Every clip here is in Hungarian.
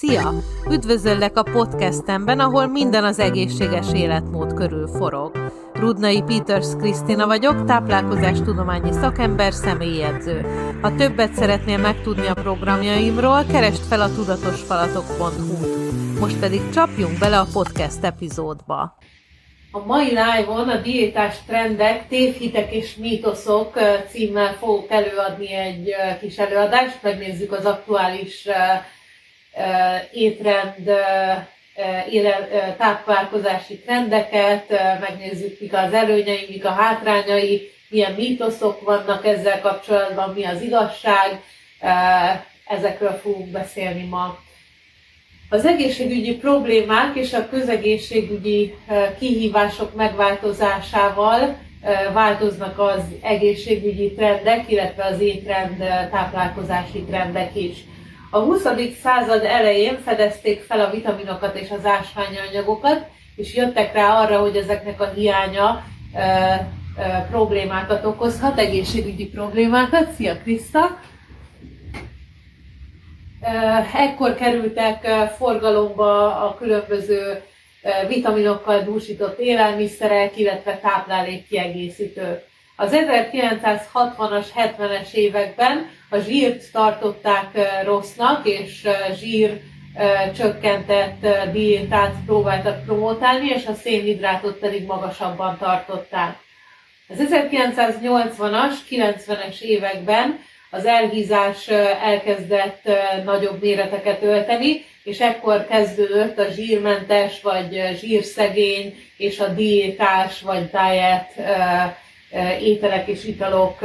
Szia! Üdvözöllek a podcastemben, ahol minden az egészséges életmód körül forog. Rudnai Peters Krisztina vagyok, táplálkozástudományi szakember, személyedző. Ha többet szeretnél megtudni a programjaimról, keresd fel a tudatosfalatok.hu-t. Most pedig csapjunk bele a podcast epizódba. A mai live-on a diétás trendek, tévhitek és mítoszok címmel fogok előadni egy kis előadást, megnézzük az aktuális étrend, táplálkozási trendeket, megnézzük, mik az előnyei, mik a hátrányai, milyen mítoszok vannak ezzel kapcsolatban, mi az igazság, ezekről fogunk beszélni ma. Az egészségügyi problémák és a közegészségügyi kihívások megváltozásával változnak az egészségügyi trendek, illetve az étrend táplálkozási trendek is. A 20. század elején fedezték fel a vitaminokat és az ásványi anyagokat, és jöttek rá arra, hogy ezeknek a hiánya e, e, problémákat okozhat, egészségügyi problémákat. Szia Kriszta! Ekkor kerültek forgalomba a különböző vitaminokkal dúsított élelmiszerek, illetve táplálékkiegészítők. Az 1960-as, 70-es években a zsírt tartották rossznak, és zsír csökkentett diétát próbáltak promotálni, és a szénhidrátot pedig magasabban tartották. Az 1980-as, 90-es években az elhízás elkezdett nagyobb méreteket ölteni, és ekkor kezdődött a zsírmentes, vagy zsírszegény, és a diétás, vagy diet ételek és italok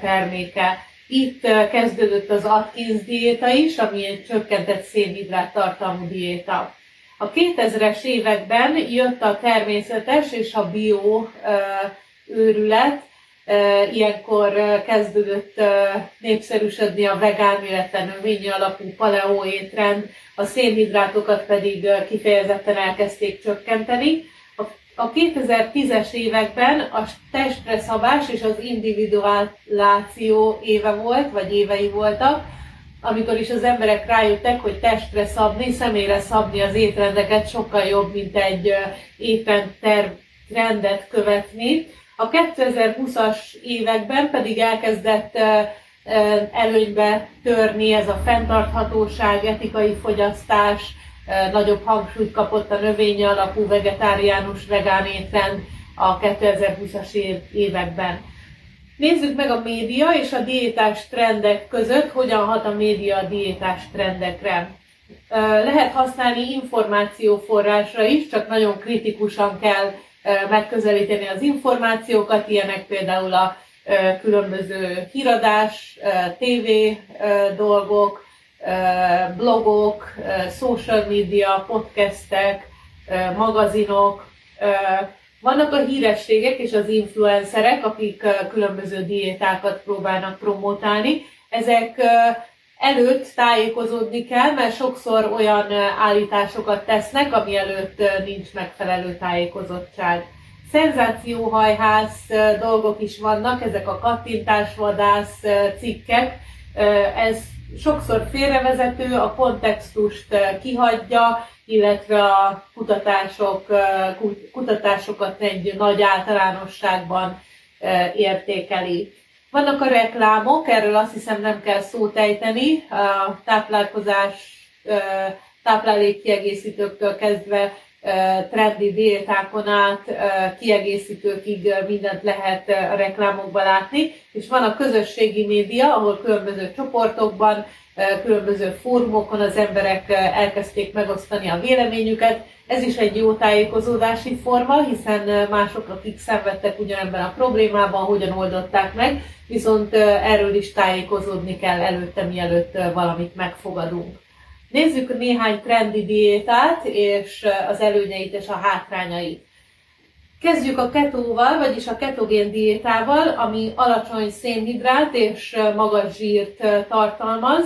terméke. Itt kezdődött az Atkins diéta is, ami egy csökkentett szénhidrát tartalmú diéta. A 2000-es években jött a természetes és a bio őrület, ilyenkor kezdődött népszerűsödni a vegán, illetve növényi alapú paleo étrend, a szénhidrátokat pedig kifejezetten elkezdték csökkenteni. A 2010-es években a testre szabás és az individuáláció éve volt, vagy évei voltak, amikor is az emberek rájöttek, hogy testre szabni, személyre szabni az étrendeket sokkal jobb, mint egy étrend rendet követni. A 2020-as években pedig elkezdett előnybe törni ez a fenntarthatóság, etikai fogyasztás, nagyobb hangsúlyt kapott a növényi alapú vegetáriánus vegán étrend a 2020-as években. Nézzük meg a média és a diétás trendek között, hogyan hat a média a diétás trendekre. Lehet használni információforrásra is, csak nagyon kritikusan kell megközelíteni az információkat, ilyenek például a különböző híradás, TV dolgok, blogok, social media, podcastek, magazinok, vannak a hírességek és az influencerek, akik különböző diétákat próbálnak promotálni. Ezek előtt tájékozódni kell, mert sokszor olyan állításokat tesznek, ami előtt nincs megfelelő tájékozottság. Szenzációhajház dolgok is vannak, ezek a kattintásvadász cikkek. Ez sokszor félrevezető, a kontextust kihagyja, illetve a kutatások, kutatásokat egy nagy általánosságban értékeli. Vannak a reklámok, erről azt hiszem nem kell szót ejteni, a táplálkozás, táplálékkiegészítőktől kezdve trendi diétákon át kiegészítőkig mindent lehet a reklámokban látni, és van a közösségi média, ahol különböző csoportokban, különböző fórumokon az emberek elkezdték megosztani a véleményüket. Ez is egy jó tájékozódási forma, hiszen mások, akik szenvedtek ugyanebben a problémában, hogyan oldották meg, viszont erről is tájékozódni kell előtte, mielőtt valamit megfogadunk. Nézzük néhány trendi diétát, és az előnyeit és a hátrányait. Kezdjük a ketóval, vagyis a ketogén diétával, ami alacsony szénhidrát és magas zsírt tartalmaz.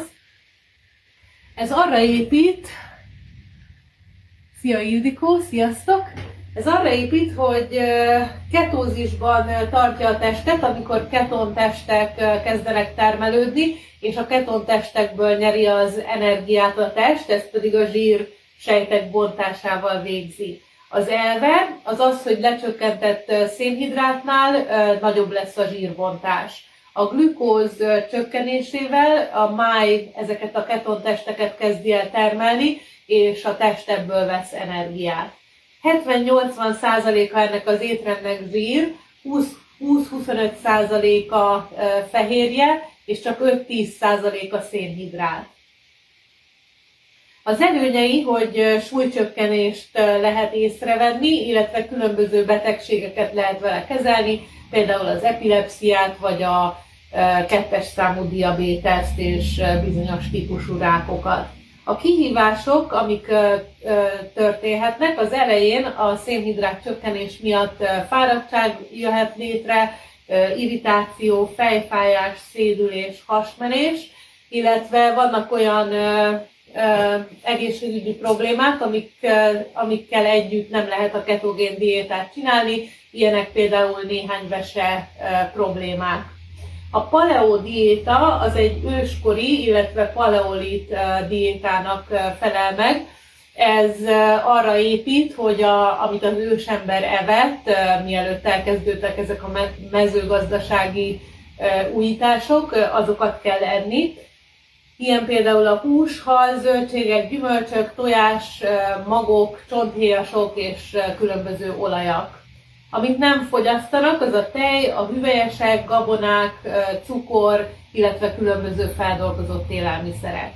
Ez arra épít, szia Ildikó, sziasztok! Ez arra épít, hogy ketózisban tartja a testet, amikor ketontestek kezdenek termelődni, és a ketontestekből nyeri az energiát a test, ez pedig a zsír sejtek bontásával végzi. Az elve az az, hogy lecsökkentett szénhidrátnál nagyobb lesz a zsírbontás. A glükóz csökkenésével a máj ezeket a ketontesteket kezdi el termelni, és a test ebből vesz energiát. 70-80%-a ennek az étrendnek zsír, 20-25%-a fehérje, és csak 5-10%-a szénhidrát. Az előnyei, hogy súlycsökkenést lehet észrevenni, illetve különböző betegségeket lehet vele kezelni, például az epilepsziát, vagy a kettes számú diabéteszt és bizonyos típusú rákokat. A kihívások, amik történhetnek, az elején a szénhidrát csökkenés miatt fáradtság jöhet létre, irritáció, fejfájás, szédülés, hasmenés, illetve vannak olyan egészségügyi problémák, amik, amikkel együtt nem lehet a ketogén diétát csinálni, ilyenek például néhány vese problémák. A paleo diéta az egy őskori, illetve paleolit diétának felel meg. Ez arra épít, hogy a, amit az ősember evett, mielőtt elkezdődtek ezek a mezőgazdasági újítások, azokat kell enni Ilyen például a hús, hal, zöldségek, gyümölcsök, tojás, magok, csonthéjasok és különböző olajak. Amit nem fogyasztanak, az a tej, a hüvelyesek, gabonák, cukor, illetve különböző feldolgozott élelmiszerek.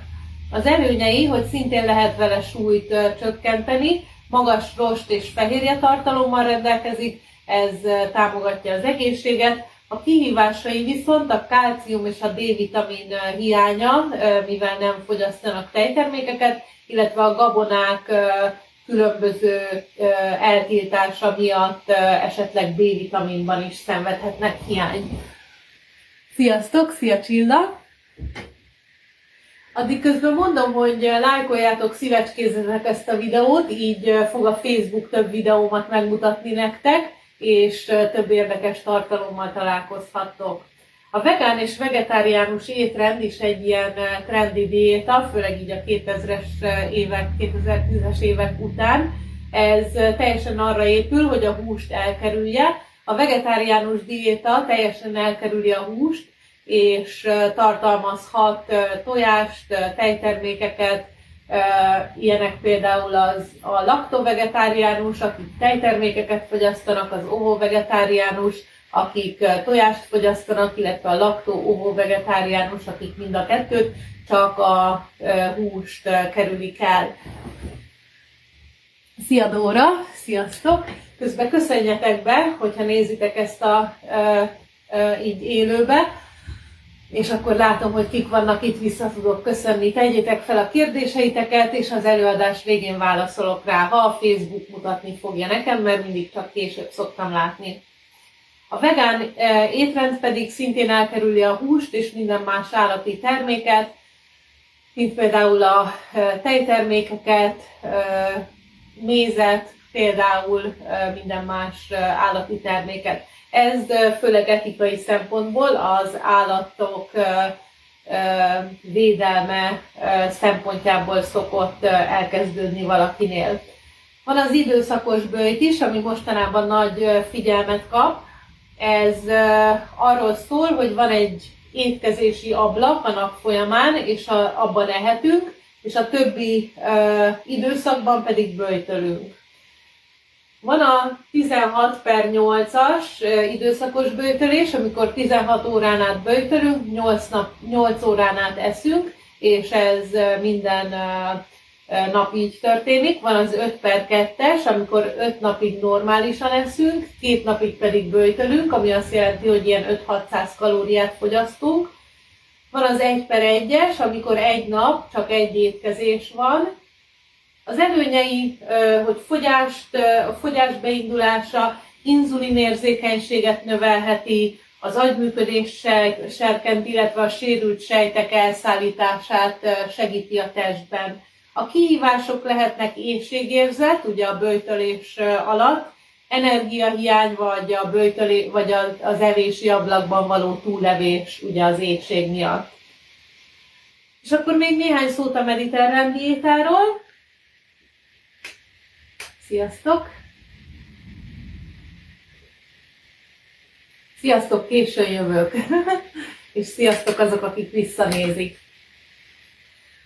Az előnyei, hogy szintén lehet vele súlyt csökkenteni, magas rost és fehérje tartalommal rendelkezik, ez támogatja az egészséget, a kihívásai viszont a kálcium és a D-vitamin hiánya, mivel nem fogyasztanak tejtermékeket, illetve a gabonák különböző eltiltása miatt esetleg B-vitaminban is szenvedhetnek hiányt. Sziasztok, szia Csilla! Addig közben mondom, hogy lájkoljátok, szívecskézzetek ezt a videót, így fog a Facebook több videómat megmutatni nektek és több érdekes tartalommal találkozhattok. A vegán és vegetáriánus étrend is egy ilyen trendi diéta, főleg így a 2000-es évek, 2010-es évek után. Ez teljesen arra épül, hogy a húst elkerülje. A vegetáriánus diéta teljesen elkerüli a húst, és tartalmazhat tojást, tejtermékeket, Ilyenek például az a laktovegetáriánus, akik tejtermékeket fogyasztanak, az ovo-vegetáriánus, akik tojást fogyasztanak, illetve a laktó-ovo-vegetáriánus, akik mind a kettőt, csak a húst kerülik el. Szia Dóra, sziasztok! Közben köszönjetek be, hogyha nézitek ezt a így élőbe és akkor látom, hogy kik vannak itt, vissza tudok köszönni. Tegyétek fel a kérdéseiteket, és az előadás végén válaszolok rá, ha a Facebook mutatni fogja nekem, mert mindig csak később szoktam látni. A vegán e, étrend pedig szintén elkerüli a húst és minden más állati terméket, mint például a e, tejtermékeket, e, mézet, például minden más állati terméket. Ez főleg etikai szempontból az állatok védelme szempontjából szokott elkezdődni valakinél. Van az időszakos bőjt is, ami mostanában nagy figyelmet kap. Ez arról szól, hogy van egy étkezési ablak a nap folyamán, és abban ehetünk, és a többi időszakban pedig bőjtölünk. Van a 16 per 8-as időszakos bőtölés, amikor 16 órán át bőtölünk, 8, nap, 8 órán át eszünk, és ez minden nap így történik. Van az 5 per 2-es, amikor 5 napig normálisan eszünk, 2 napig pedig bőtölünk, ami azt jelenti, hogy ilyen 5-600 kalóriát fogyasztunk. Van az 1 per 1-es, amikor egy nap csak egy étkezés van, az előnyei, hogy fogyást, a fogyás beindulása, inzulinérzékenységet növelheti, az agyműködés serkent, illetve a sérült sejtek elszállítását segíti a testben. A kihívások lehetnek éjségérzet, ugye a böjtölés alatt, energiahiány, vagy, a bőtölé, vagy az evési ablakban való túllevés ugye az éjség miatt. És akkor még néhány szót a mediterrán diétáról. Sziasztok! Sziasztok, későn jövök! és sziasztok azok, akik visszanézik.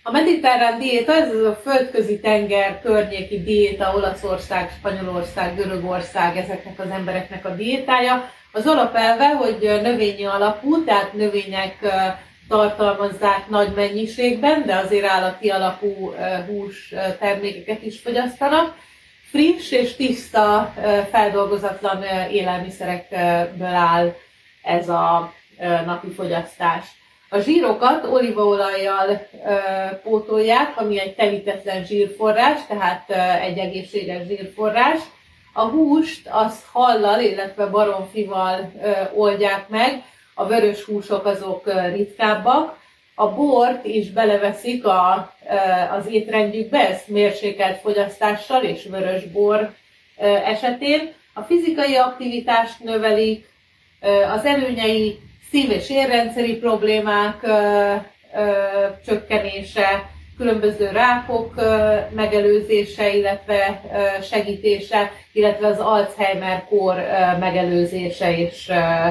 A mediterrán diéta, ez az a földközi tenger környéki diéta, Olaszország, Spanyolország, Görögország, ezeknek az embereknek a diétája. Az alapelve, hogy növényi alapú, tehát növények tartalmazzák nagy mennyiségben, de azért állati alapú hús termékeket is fogyasztanak. Friss és tiszta, feldolgozatlan élelmiszerekből áll ez a napi fogyasztás. A zsírokat olívaolajjal pótolják, ami egy telítetlen zsírforrás, tehát egy egészséges zsírforrás. A húst azt hallal, illetve baromfival oldják meg, a vörös húsok azok ritkábbak, a bort is beleveszik a, az étrendjükbe, ezt mérsékelt fogyasztással és vörös bor esetén. A fizikai aktivitást növelik, az előnyei szív- és érrendszeri problémák ö, ö, csökkenése, különböző rákok ö, megelőzése, illetve ö, segítése, illetve az Alzheimer-kór megelőzése és ö,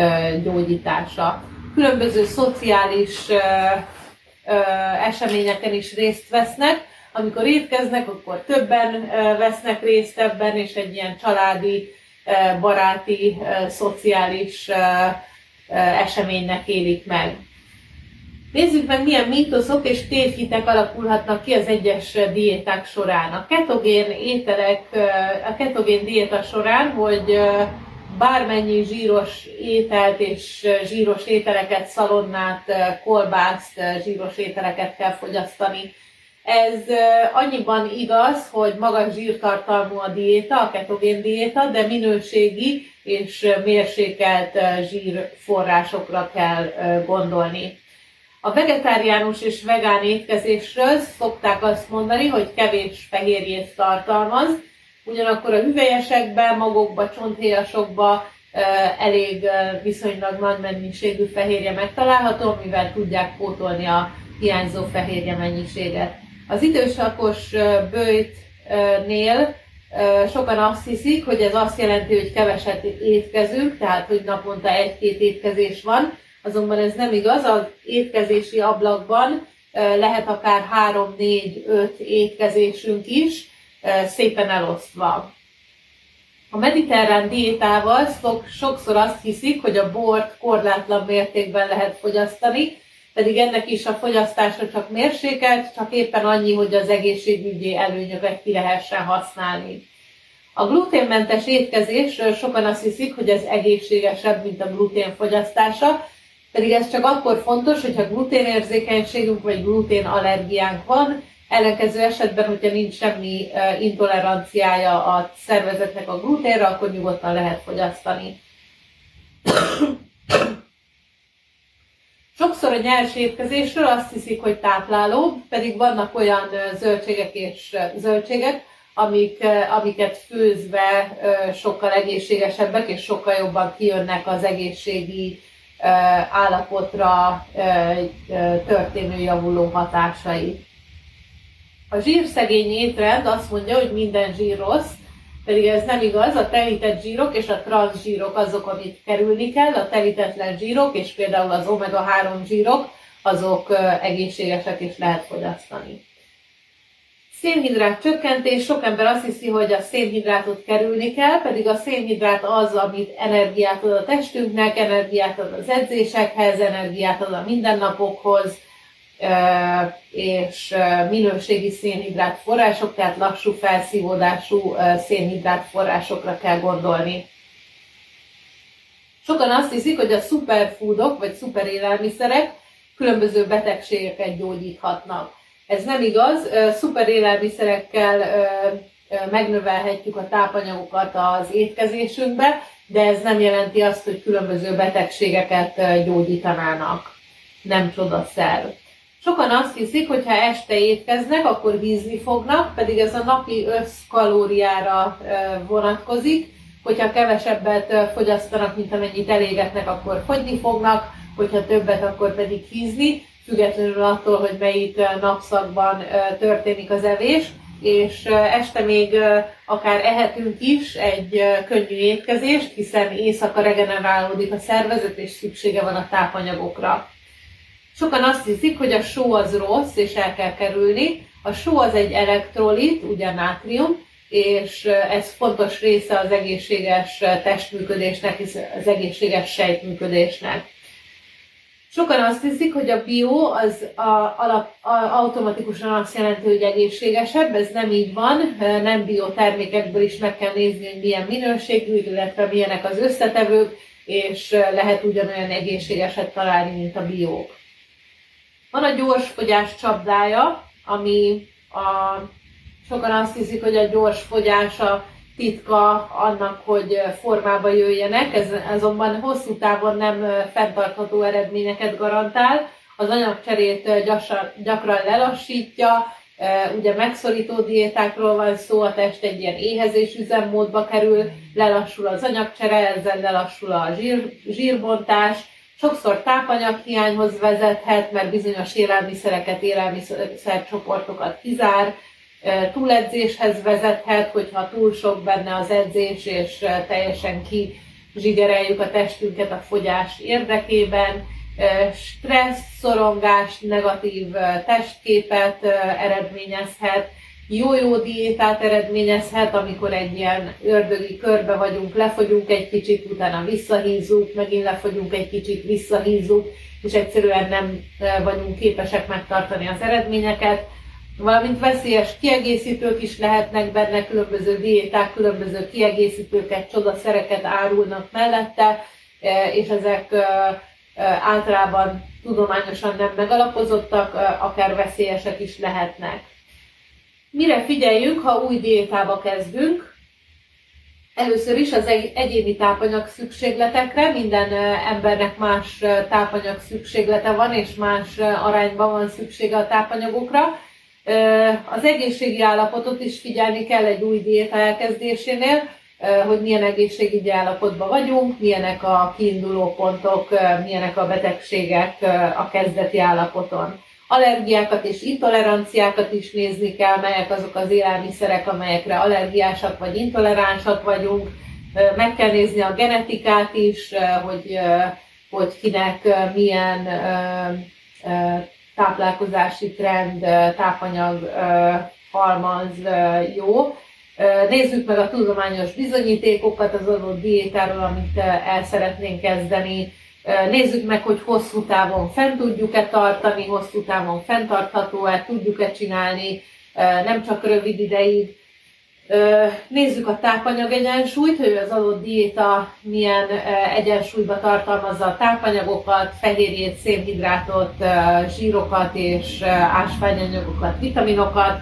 ö, gyógyítása. Különböző szociális ö, ö, eseményeken is részt vesznek, amikor étkeznek, akkor többen vesznek részt ebben, és egy ilyen családi, baráti, szociális eseménynek élik meg. Nézzük meg, milyen mítoszok és tévhitek alakulhatnak ki az egyes diéták során. A ketogén ételek, a ketogén diéta során, hogy bármennyi zsíros ételt és zsíros ételeket, szalonnát, kolbászt, zsíros ételeket kell fogyasztani. Ez annyiban igaz, hogy magas zsírtartalmú a diéta, a ketogén diéta, de minőségi és mérsékelt zsírforrásokra kell gondolni. A vegetáriánus és vegán étkezésről szokták azt mondani, hogy kevés fehérjét tartalmaz, ugyanakkor a hüvelyesekben, magokba, csonthéjasokba elég viszonylag nagy mennyiségű fehérje megtalálható, mivel tudják pótolni a hiányzó fehérje mennyiséget. Az idősakos bőjtnél sokan azt hiszik, hogy ez azt jelenti, hogy keveset étkezünk, tehát hogy naponta egy-két étkezés van, azonban ez nem igaz, az étkezési ablakban lehet akár 3-4-5 étkezésünk is, szépen elosztva. A mediterrán diétával sokszor azt hiszik, hogy a bort korlátlan mértékben lehet fogyasztani, pedig ennek is a fogyasztása csak mérsékelt, csak éppen annyi, hogy az egészségügyi előnyöket ki lehessen használni. A gluténmentes étkezésről sokan azt hiszik, hogy ez egészségesebb, mint a glutén fogyasztása, pedig ez csak akkor fontos, hogyha gluténérzékenységünk vagy gluténallergiánk van, ellenkező esetben, hogyha nincs semmi intoleranciája a szervezetnek a gluténra, akkor nyugodtan lehet fogyasztani. Sokszor a nyers étkezésről azt hiszik, hogy tápláló, pedig vannak olyan zöldségek és zöldségek, amik, amiket főzve sokkal egészségesebbek és sokkal jobban kijönnek az egészségi állapotra történő javuló hatásai. A zsírszegény étrend azt mondja, hogy minden zsír rossz, pedig ez nem igaz, a telített zsírok és a transz zsírok azok, amit kerülni kell, a telítetlen zsírok és például az omega-3 zsírok, azok egészségesek és lehet fogyasztani. Szénhidrát csökkentés, sok ember azt hiszi, hogy a szénhidrátot kerülni kell, pedig a szénhidrát az, amit energiát ad a testünknek, energiát ad az edzésekhez, energiát ad a mindennapokhoz, és minőségi szénhidrát források, tehát lassú felszívódású szénhidrát forrásokra kell gondolni. Sokan azt hiszik, hogy a superfoodok vagy szuperélelmiszerek különböző betegségeket gyógyíthatnak. Ez nem igaz, szuper élelmiszerekkel megnövelhetjük a tápanyagokat az étkezésünkbe, de ez nem jelenti azt, hogy különböző betegségeket gyógyítanának. Nem csodaszer. Sokan azt hiszik, hogy ha este étkeznek, akkor vízni fognak, pedig ez a napi összkalóriára vonatkozik. Hogyha kevesebbet fogyasztanak, mint amennyit elégetnek, akkor fogyni fognak, hogyha többet, akkor pedig hízni, függetlenül attól, hogy melyik napszakban történik az evés és este még akár ehetünk is egy könnyű étkezést, hiszen éjszaka regenerálódik a szervezet, és szüksége van a tápanyagokra. Sokan azt hiszik, hogy a só az rossz, és el kell kerülni. A só az egy elektrolit, ugye nátrium, és ez fontos része az egészséges testműködésnek, az egészséges sejtműködésnek. Sokan azt hiszik, hogy a bio az a, alap, a, automatikusan azt jelenti, hogy egészségesebb, ez nem így van, nem bio termékekből is meg kell nézni, hogy milyen minőségű, illetve milyenek az összetevők, és lehet ugyanolyan egészségeset találni, mint a biók. Van a gyors fogyás csapdája, ami a, sokan azt hiszik, hogy a gyors fogyás a titka annak, hogy formába jöjjenek, ez azonban hosszú távon nem fenntartható eredményeket garantál. Az anyagcserét gyakran, gyakran lelassítja, ugye megszorító diétákról van szó, a test egy ilyen éhezés üzemmódba kerül, lelassul az anyagcsere, ezzel lelassul a zsír, zsírbontás, sokszor tápanyaghiányhoz vezethet, mert bizonyos élelmiszereket, élelmiszercsoportokat kizár, túledzéshez vezethet, hogyha túl sok benne az edzés, és teljesen kizsigereljük a testünket a fogyás érdekében, stressz, szorongás, negatív testképet eredményezhet, jó-jó diétát eredményezhet, amikor egy ilyen ördögi körbe vagyunk, lefogyunk egy kicsit, utána visszahízunk, megint lefogyunk egy kicsit, visszahízunk, és egyszerűen nem vagyunk képesek megtartani az eredményeket valamint veszélyes kiegészítők is lehetnek benne, különböző diéták, különböző kiegészítőket, csodaszereket árulnak mellette, e, és ezek e, e, általában tudományosan nem megalapozottak, akár veszélyesek is lehetnek. Mire figyeljünk, ha új diétába kezdünk? Először is az egyéni tápanyag szükségletekre, minden embernek más tápanyag szükséglete van, és más arányban van szüksége a tápanyagokra. Az egészségi állapotot is figyelni kell egy új diéta elkezdésénél, hogy milyen egészségügyi állapotban vagyunk, milyenek a kiinduló pontok, milyenek a betegségek a kezdeti állapoton. Allergiákat és intoleranciákat is nézni kell, melyek azok az élelmiszerek, amelyekre allergiásak vagy intoleránsak vagyunk. Meg kell nézni a genetikát is, hogy, hogy kinek milyen táplálkozási trend, tápanyag halmaz jó. Nézzük meg a tudományos bizonyítékokat az adott diétáról, amit el szeretnénk kezdeni. Nézzük meg, hogy hosszú távon fent tudjuk-e tartani, hosszú távon fenntartható-e, tudjuk-e csinálni, nem csak rövid ideig. Nézzük a tápanyag egyensúlyt, hogy az adott diéta milyen egyensúlyba tartalmazza a tápanyagokat, fehérjét, szénhidrátot, zsírokat és ásványanyagokat, vitaminokat.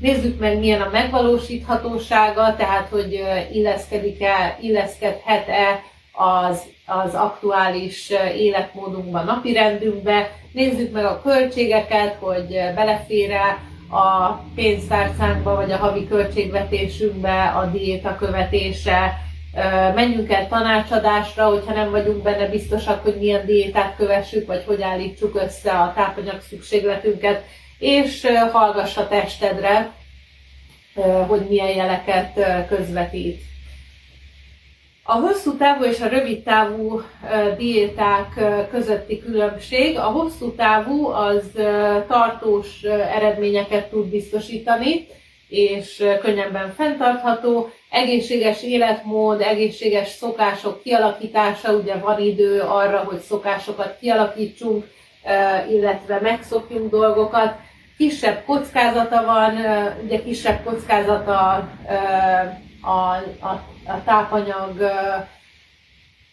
Nézzük meg, milyen a megvalósíthatósága, tehát hogy illeszkedik-e, illeszkedhet-e az, az aktuális életmódunkba, napirendünkbe. Nézzük meg a költségeket, hogy belefér-e a pénztárcánkba, vagy a havi költségvetésünkbe a diéta követése, menjünk el tanácsadásra, hogyha nem vagyunk benne biztosak, hogy milyen diétát kövessük, vagy hogy állítsuk össze a tápanyag szükségletünket, és hallgass a testedre, hogy milyen jeleket közvetít. A hosszú távú és a rövid távú diéták közötti különbség. A hosszú távú az tartós eredményeket tud biztosítani, és könnyebben fenntartható. Egészséges életmód, egészséges szokások kialakítása, ugye van idő arra, hogy szokásokat kialakítsunk, illetve megszokjunk dolgokat. Kisebb kockázata van, ugye kisebb kockázata a, a, a tápanyag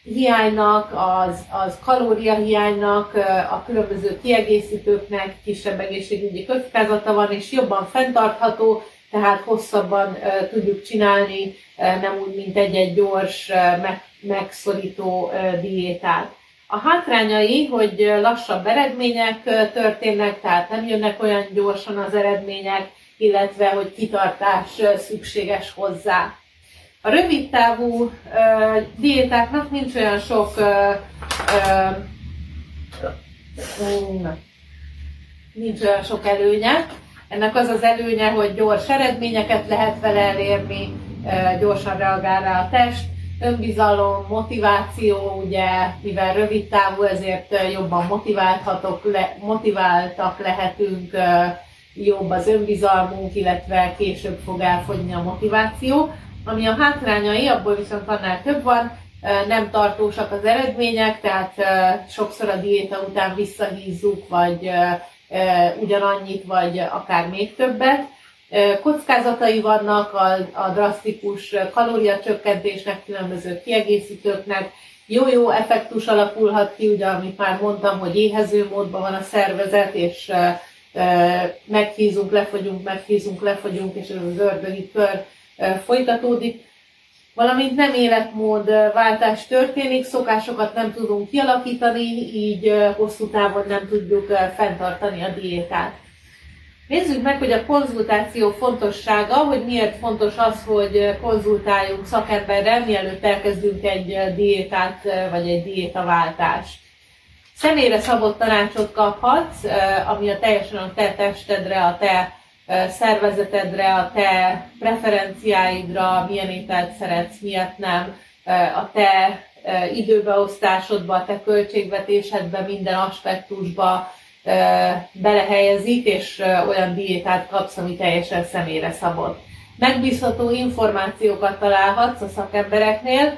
hiánynak, az, az kalóriahiánynak, a különböző kiegészítőknek kisebb egészségügyi kockázata van, és jobban fenntartható, tehát hosszabban tudjuk csinálni, nem úgy, mint egy-egy gyors, meg, megszorító diétát. A hátrányai, hogy lassabb eredmények történnek, tehát nem jönnek olyan gyorsan az eredmények, illetve hogy kitartás szükséges hozzá. A rövid távú diétáknak nincs olyan sok nincs olyan sok előnye. Ennek az az előnye, hogy gyors eredményeket lehet vele elérni, gyorsan reagál rá a test, önbizalom, motiváció, ugye, mivel rövid távú, ezért jobban motiválhatok, le, motiváltak lehetünk, jobb az önbizalmunk, illetve később fog elfogyni a motiváció. Ami a hátrányai, abból viszont annál több van, nem tartósak az eredmények, tehát sokszor a diéta után visszahízzuk, vagy ugyanannyit, vagy akár még többet. Kockázatai vannak a, a drasztikus kalóriacsökkentésnek, különböző kiegészítőknek, jó-jó effektus alakulhat ki, ugye, amit már mondtam, hogy éhező módban van a szervezet, és meghízunk, lefogyunk, meghízunk, lefogyunk, és ez az ördögi kör folytatódik. Valamint nem életmódváltás történik, szokásokat nem tudunk kialakítani, így hosszú távon nem tudjuk fenntartani a diétát. Nézzük meg, hogy a konzultáció fontossága, hogy miért fontos az, hogy konzultáljunk szakemberrel, mielőtt elkezdünk egy diétát vagy egy diétaváltást. Személyre szabott tanácsot kaphatsz, ami a teljesen a te testedre, a te szervezetedre, a te preferenciáidra, milyen ételt szeretsz, miért nem, a te időbeosztásodba, a te költségvetésedbe, minden aspektusba belehelyezik, és olyan diétát kapsz, ami teljesen személyre szabott. Megbízható információkat találhatsz a szakembereknél,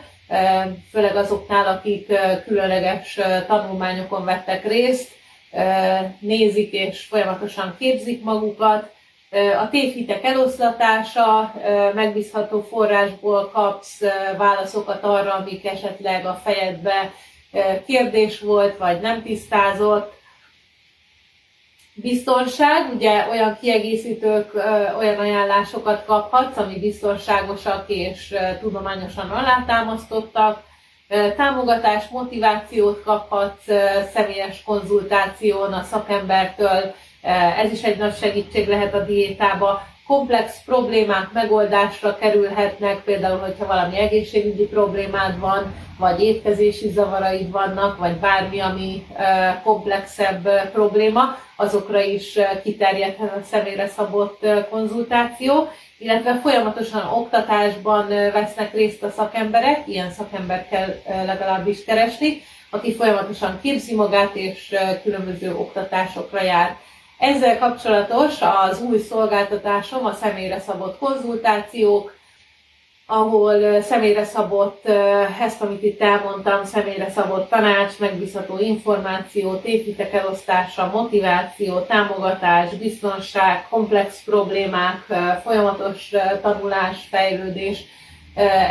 főleg azoknál, akik különleges tanulmányokon vettek részt, nézik és folyamatosan képzik magukat, a tévhitek eloszlatása, megbízható forrásból kapsz válaszokat arra, amik esetleg a fejedbe kérdés volt, vagy nem tisztázott. Biztonság, ugye olyan kiegészítők, olyan ajánlásokat kaphatsz, ami biztonságosak és tudományosan alátámasztottak. Támogatás, motivációt kaphatsz személyes konzultáción a szakembertől, ez is egy nagy segítség lehet a diétába. Komplex problémák megoldásra kerülhetnek, például, hogyha valami egészségügyi problémád van, vagy étkezési zavaraid vannak, vagy bármi, ami eh, komplexebb eh, probléma, azokra is kiterjedhet a személyre szabott konzultáció, illetve folyamatosan oktatásban vesznek részt a szakemberek, ilyen szakembert kell legalábbis keresni, aki folyamatosan képzi magát és különböző oktatásokra jár. Ezzel kapcsolatos az új szolgáltatásom, a személyre szabott konzultációk, ahol személyre szabott, ezt, amit itt elmondtam, személyre szabott tanács, megbízható információ, tévhitek elosztása, motiváció, támogatás, biztonság, komplex problémák, folyamatos tanulás, fejlődés,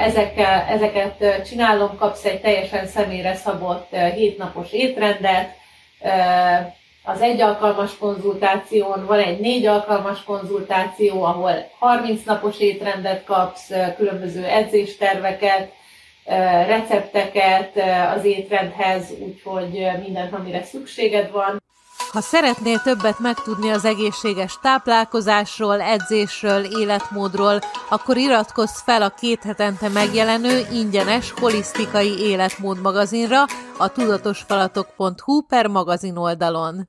ezekkel, ezeket csinálom, kapsz egy teljesen személyre szabott hétnapos étrendet, az egy alkalmas konzultáción, van egy négy alkalmas konzultáció, ahol 30 napos étrendet kapsz, különböző edzésterveket, recepteket az étrendhez, úgyhogy mindent, amire szükséged van. Ha szeretnél többet megtudni az egészséges táplálkozásról, edzésről, életmódról, akkor iratkozz fel a két hetente megjelenő ingyenes holisztikai életmód magazinra a tudatosfalatok.hu per magazin oldalon.